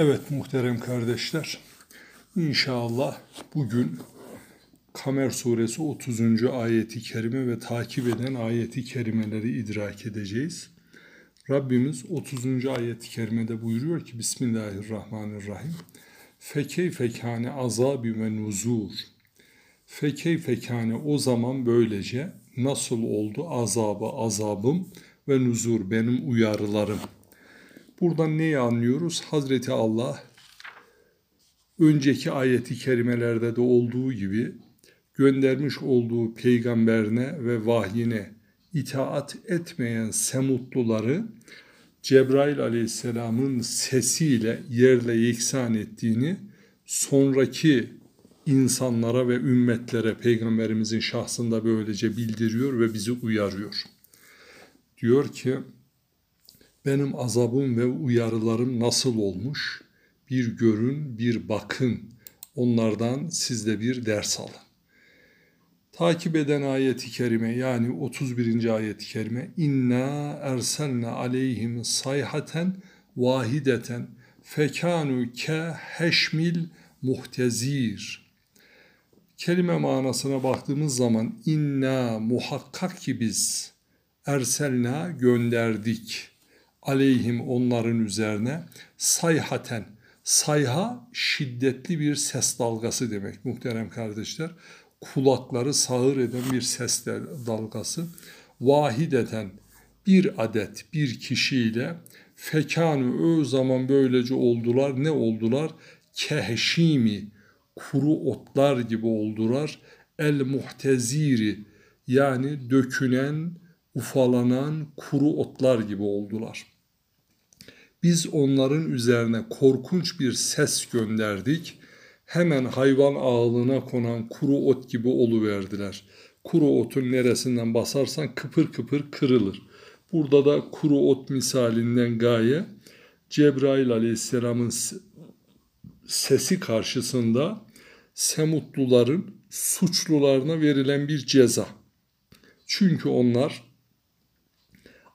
Evet muhterem kardeşler, inşallah bugün Kamer suresi 30. ayeti kerime ve takip eden ayeti kerimeleri idrak edeceğiz. Rabbimiz 30. ayeti kerimede buyuruyor ki Bismillahirrahmanirrahim. Fekey fekane azabi ve nuzur. Fekey fekane o zaman böylece nasıl oldu azabı azabım ve nuzur benim uyarılarım.'' Buradan neyi anlıyoruz? Hazreti Allah önceki ayeti kerimelerde de olduğu gibi göndermiş olduğu peygamberine ve vahyine itaat etmeyen semutluları Cebrail aleyhisselamın sesiyle yerle yeksan ettiğini sonraki insanlara ve ümmetlere peygamberimizin şahsında böylece bildiriyor ve bizi uyarıyor. Diyor ki benim azabım ve uyarılarım nasıl olmuş? Bir görün, bir bakın. Onlardan siz de bir ders alın. Takip eden ayeti kerime yani 31. ayeti kerime inna erselna aleyhim sayhaten vahideten fekanu ke heşmil muhtezir. Kelime manasına baktığımız zaman inna muhakkak ki biz erselna gönderdik aleyhim onların üzerine sayhaten. Sayha şiddetli bir ses dalgası demek muhterem kardeşler. Kulakları sağır eden bir ses dalgası. Vahideten bir adet bir kişiyle fekanı o zaman böylece oldular. Ne oldular? Kehşimi kuru otlar gibi oldular. El muhteziri yani dökünen, ufalanan kuru otlar gibi oldular. Biz onların üzerine korkunç bir ses gönderdik. Hemen hayvan ağlına konan kuru ot gibi oluverdiler. Kuru otun neresinden basarsan kıpır kıpır kırılır. Burada da kuru ot misalinden gaye Cebrail aleyhisselamın sesi karşısında Semutluların suçlularına verilen bir ceza. Çünkü onlar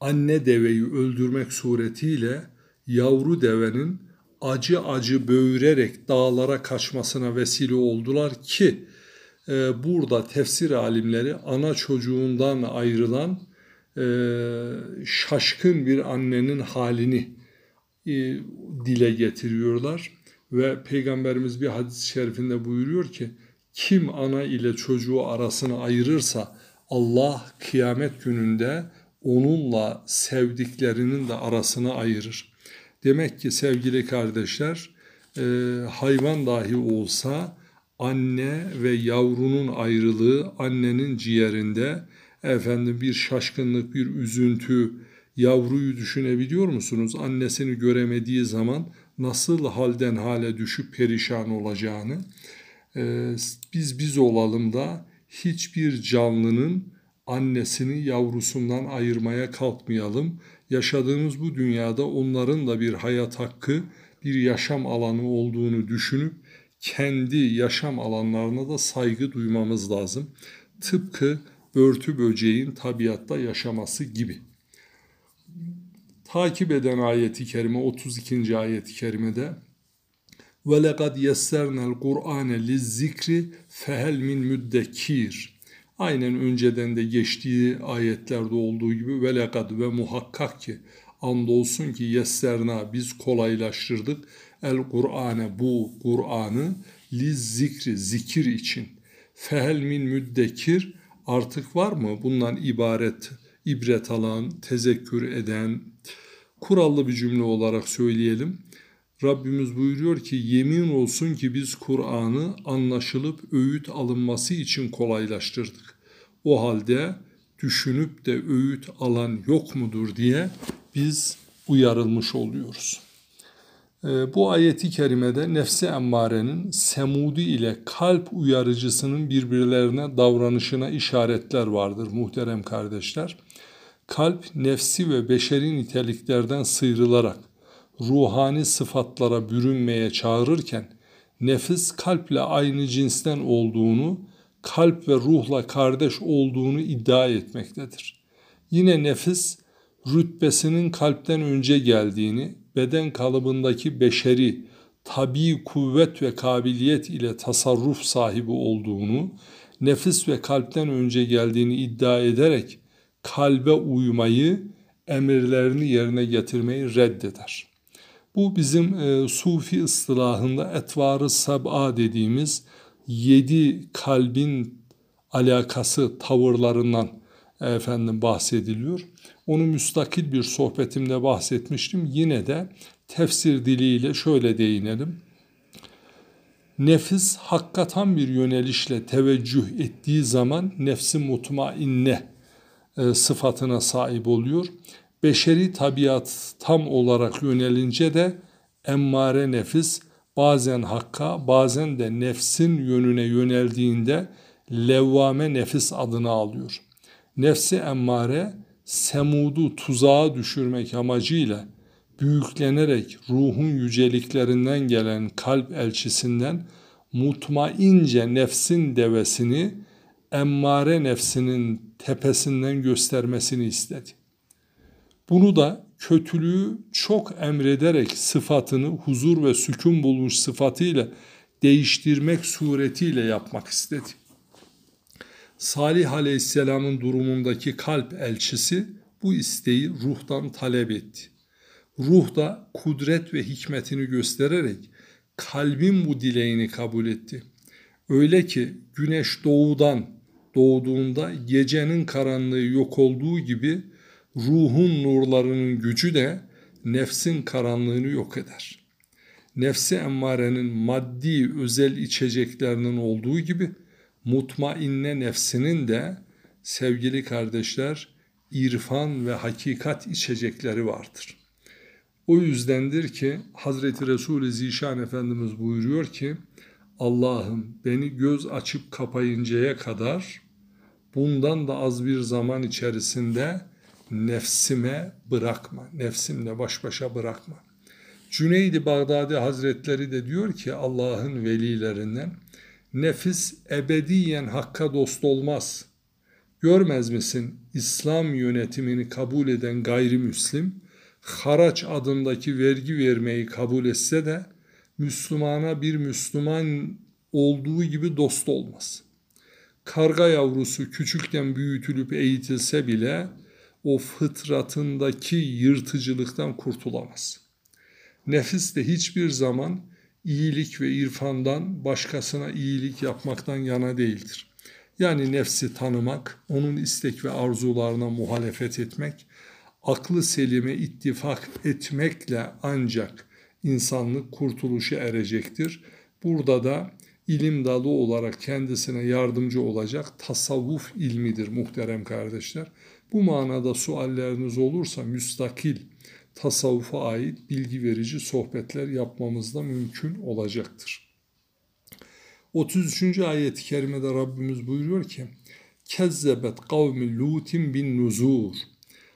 anne deveyi öldürmek suretiyle yavru devenin acı acı böğürerek dağlara kaçmasına vesile oldular ki e, burada tefsir alimleri ana çocuğundan ayrılan e, şaşkın bir annenin halini e, dile getiriyorlar ve Peygamberimiz bir hadis-i şerifinde buyuruyor ki kim ana ile çocuğu arasını ayırırsa Allah kıyamet gününde onunla sevdiklerinin de arasını ayırır. Demek ki sevgili kardeşler e, hayvan dahi olsa anne ve yavrunun ayrılığı annenin ciğerinde efendim bir şaşkınlık, bir üzüntü, yavruyu düşünebiliyor musunuz? Annesini göremediği zaman nasıl halden hale düşüp perişan olacağını. Ee, biz biz olalım da hiçbir canlının annesini yavrusundan ayırmaya kalkmayalım. Yaşadığımız bu dünyada onların da bir hayat hakkı, bir yaşam alanı olduğunu düşünüp kendi yaşam alanlarına da saygı duymamız lazım. Tıpkı örtü böceğin tabiatta yaşaması gibi. Takip eden ayeti kerime 32. ayeti kerimede lekad yessernel Kur'ane lizzikri fehel min müddekir Aynen önceden de geçtiği ayetlerde olduğu gibi ve lekad ve muhakkak ki andolsun ki yesserna biz kolaylaştırdık. El Kur'ane bu Kur'an'ı liz zikri zikir için. Fehel min müddekir artık var mı? Bundan ibaret ibret alan tezekkür eden kurallı bir cümle olarak söyleyelim Rabbimiz buyuruyor ki yemin olsun ki biz Kur'an'ı anlaşılıp öğüt alınması için kolaylaştırdık. O halde düşünüp de öğüt alan yok mudur diye biz uyarılmış oluyoruz. Ee, bu ayeti kerimede nefsi emmarenin semudi ile kalp uyarıcısının birbirlerine davranışına işaretler vardır muhterem kardeşler. Kalp nefsi ve beşeri niteliklerden sıyrılarak ruhani sıfatlara bürünmeye çağırırken nefis kalple aynı cinsten olduğunu, kalp ve ruhla kardeş olduğunu iddia etmektedir. Yine nefis rütbesinin kalpten önce geldiğini, beden kalıbındaki beşeri, tabi kuvvet ve kabiliyet ile tasarruf sahibi olduğunu, nefis ve kalpten önce geldiğini iddia ederek kalbe uymayı, emirlerini yerine getirmeyi reddeder. Bu bizim e, Sufi ıstılahında etvarı sab'a dediğimiz yedi kalbin alakası tavırlarından efendim bahsediliyor. Onu müstakil bir sohbetimde bahsetmiştim. Yine de tefsir diliyle şöyle değinelim. Nefis hakikatan bir yönelişle teveccüh ettiği zaman nefsi mutmainne e, sıfatına sahip oluyor. Beşeri tabiat tam olarak yönelince de emmare nefis bazen hakka bazen de nefsin yönüne yöneldiğinde levvame nefis adını alıyor. Nefsi emmare semudu tuzağa düşürmek amacıyla büyüklenerek ruhun yüceliklerinden gelen kalp elçisinden mutmaince nefsin devesini emmare nefsinin tepesinden göstermesini istedi. Bunu da kötülüğü çok emrederek sıfatını huzur ve sükun bulmuş sıfatıyla değiştirmek suretiyle yapmak istedi. Salih Aleyhisselam'ın durumundaki kalp elçisi bu isteği ruhtan talep etti. Ruh da kudret ve hikmetini göstererek kalbin bu dileğini kabul etti. Öyle ki güneş doğudan doğduğunda gecenin karanlığı yok olduğu gibi ruhun nurlarının gücü de nefsin karanlığını yok eder. Nefsi emmarenin maddi özel içeceklerinin olduğu gibi mutmainne nefsinin de sevgili kardeşler irfan ve hakikat içecekleri vardır. O yüzdendir ki Hazreti Resul-i Zişan Efendimiz buyuruyor ki Allah'ım beni göz açıp kapayıncaya kadar bundan da az bir zaman içerisinde nefsime bırakma, nefsimle baş başa bırakma. Cüneydi Bağdadi Hazretleri de diyor ki Allah'ın velilerinden nefis ebediyen hakka dost olmaz. Görmez misin İslam yönetimini kabul eden gayrimüslim haraç adındaki vergi vermeyi kabul etse de Müslümana bir Müslüman olduğu gibi dost olmaz. Karga yavrusu küçükten büyütülüp eğitilse bile o fıtratındaki yırtıcılıktan kurtulamaz. Nefis de hiçbir zaman iyilik ve irfandan başkasına iyilik yapmaktan yana değildir. Yani nefsi tanımak, onun istek ve arzularına muhalefet etmek, aklı selime ittifak etmekle ancak insanlık kurtuluşa erecektir. Burada da ilim dalı olarak kendisine yardımcı olacak tasavvuf ilmidir muhterem kardeşler. Bu manada sualleriniz olursa müstakil tasavvufa ait bilgi verici sohbetler yapmamız da mümkün olacaktır. 33. ayet-i kerimede Rabbimiz buyuruyor ki Kezzebet kavmi lutin bin nuzur.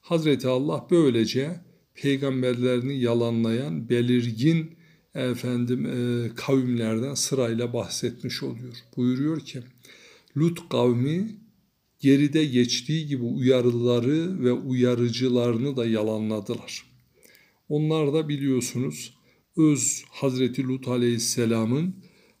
Hazreti Allah böylece peygamberlerini yalanlayan belirgin efendim e, kavimlerden sırayla bahsetmiş oluyor. Buyuruyor ki Lut kavmi geride geçtiği gibi uyarıları ve uyarıcılarını da yalanladılar. Onlar da biliyorsunuz öz Hazreti Lut Aleyhisselam'ın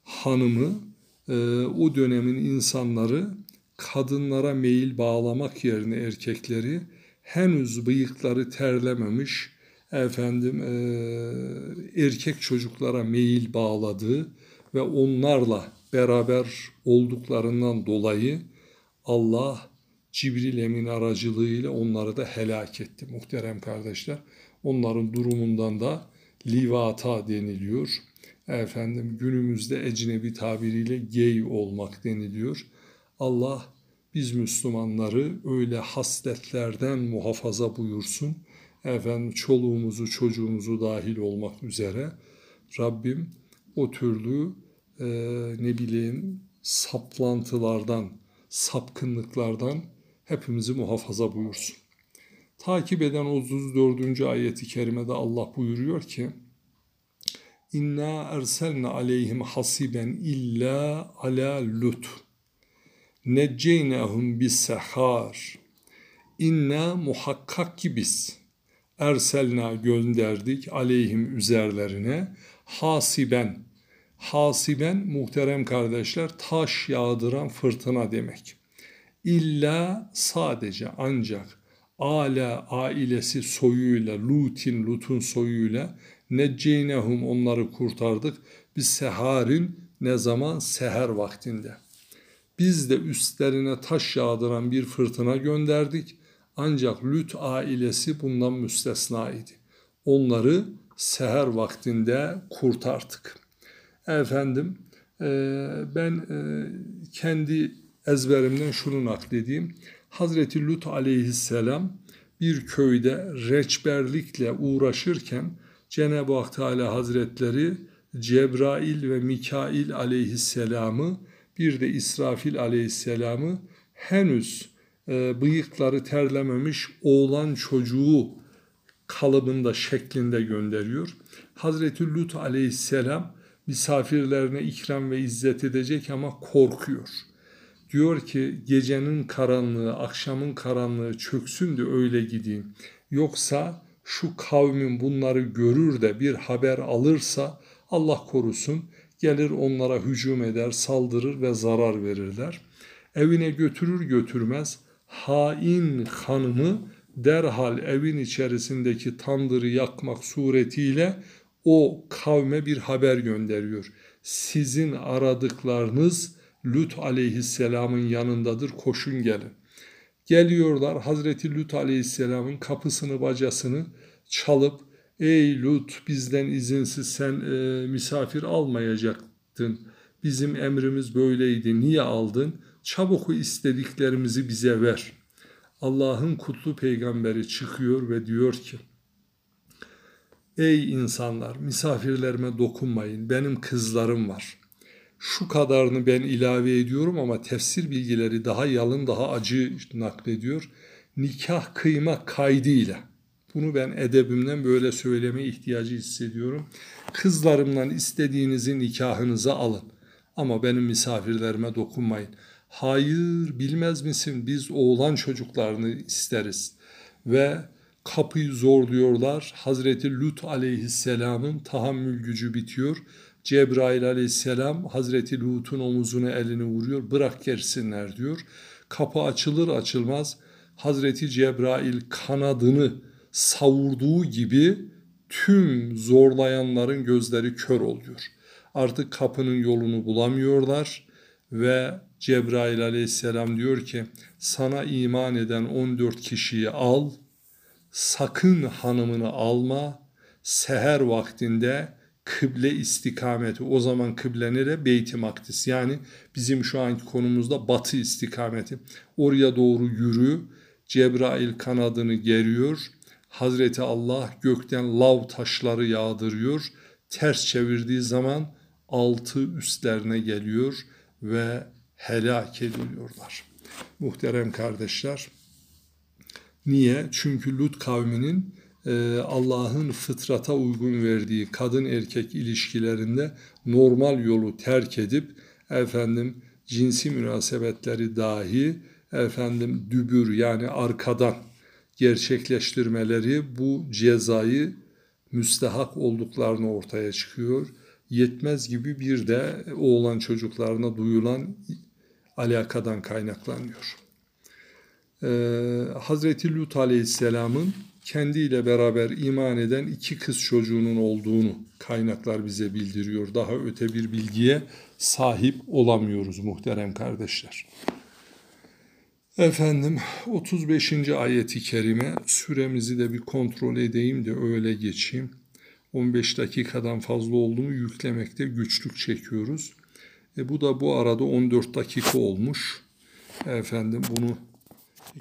hanımı e, o dönemin insanları kadınlara meyil bağlamak yerine erkekleri henüz bıyıkları terlememiş efendim e, erkek çocuklara meyil bağladığı ve onlarla beraber olduklarından dolayı Allah Cibril Emin aracılığıyla onları da helak etti muhterem kardeşler. Onların durumundan da livata deniliyor. Efendim günümüzde ecnebi tabiriyle gay olmak deniliyor. Allah biz Müslümanları öyle hasletlerden muhafaza buyursun. Efendim çoluğumuzu çocuğumuzu dahil olmak üzere Rabbim o türlü e, ne bileyim saplantılardan, sapkınlıklardan hepimizi muhafaza buyursun. Takip eden 34. ayeti kerimede Allah buyuruyor ki İnna erselne aleyhim hasiben illa ala lut necceynehum bis sehar inna muhakkak ki biz erselna gönderdik aleyhim üzerlerine hasiben hasiben muhterem kardeşler taş yağdıran fırtına demek. İlla sadece ancak ala ailesi soyuyla Lut'in Lut'un soyuyla necceynehum onları kurtardık. Biz seharin ne zaman seher vaktinde. Biz de üstlerine taş yağdıran bir fırtına gönderdik. Ancak Lüt ailesi bundan müstesna idi. Onları seher vaktinde kurtardık. Efendim e, ben e, kendi ezberimden şunu nakledeyim. Hazreti Lut aleyhisselam bir köyde reçberlikle uğraşırken Cenab-ı Hak Teala Hazretleri Cebrail ve Mikail aleyhisselamı bir de İsrafil aleyhisselamı henüz e, bıyıkları terlememiş oğlan çocuğu kalıbında şeklinde gönderiyor. Hazreti Lut aleyhisselam misafirlerine ikram ve izzet edecek ama korkuyor. Diyor ki gecenin karanlığı, akşamın karanlığı çöksün de öyle gideyim. Yoksa şu kavmin bunları görür de bir haber alırsa Allah korusun gelir onlara hücum eder, saldırır ve zarar verirler. Evine götürür götürmez hain hanımı derhal evin içerisindeki tandırı yakmak suretiyle o kavme bir haber gönderiyor. Sizin aradıklarınız Lut aleyhisselamın yanındadır koşun gelin. Geliyorlar Hazreti Lut aleyhisselamın kapısını bacasını çalıp ey Lut bizden izinsiz sen e, misafir almayacaktın. Bizim emrimiz böyleydi niye aldın? Çabuk istediklerimizi bize ver. Allah'ın kutlu peygamberi çıkıyor ve diyor ki Ey insanlar misafirlerime dokunmayın benim kızlarım var. Şu kadarını ben ilave ediyorum ama tefsir bilgileri daha yalın daha acı naklediyor. Nikah kıyma kaydıyla. Bunu ben edebimden böyle söyleme ihtiyacı hissediyorum. Kızlarımdan istediğinizi nikahınıza alın. Ama benim misafirlerime dokunmayın. Hayır bilmez misin biz oğlan çocuklarını isteriz. Ve kapıyı zorluyorlar. Hazreti Lut aleyhisselamın tahammül gücü bitiyor. Cebrail aleyhisselam Hazreti Lut'un omuzuna elini vuruyor. Bırak gelsinler diyor. Kapı açılır açılmaz Hazreti Cebrail kanadını savurduğu gibi tüm zorlayanların gözleri kör oluyor. Artık kapının yolunu bulamıyorlar ve Cebrail aleyhisselam diyor ki sana iman eden 14 kişiyi al, sakın hanımını alma, seher vaktinde kıble istikameti o zaman kıble nere? Beyt-i Makdis yani bizim şu anki konumuzda batı istikameti. Oraya doğru yürü. Cebrail kanadını geriyor. Hazreti Allah gökten lav taşları yağdırıyor. Ters çevirdiği zaman altı üstlerine geliyor ve helak ediliyorlar. Muhterem kardeşler, niye? Çünkü Lut kavminin e, Allah'ın fıtrata uygun verdiği kadın erkek ilişkilerinde normal yolu terk edip efendim cinsi münasebetleri dahi efendim dübür yani arkadan gerçekleştirmeleri bu cezayı müstehak olduklarını ortaya çıkıyor. Yetmez gibi bir de oğlan çocuklarına duyulan alakadan kaynaklanıyor. Ee, Hazreti Lut Aleyhisselam'ın kendiyle beraber iman eden iki kız çocuğunun olduğunu kaynaklar bize bildiriyor. Daha öte bir bilgiye sahip olamıyoruz muhterem kardeşler. Efendim 35. ayeti kerime süremizi de bir kontrol edeyim de öyle geçeyim. 15 dakikadan fazla oldu mu yüklemekte güçlük çekiyoruz. E bu da bu arada 14 dakika olmuş. Efendim bunu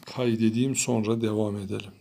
kaydedeyim sonra devam edelim.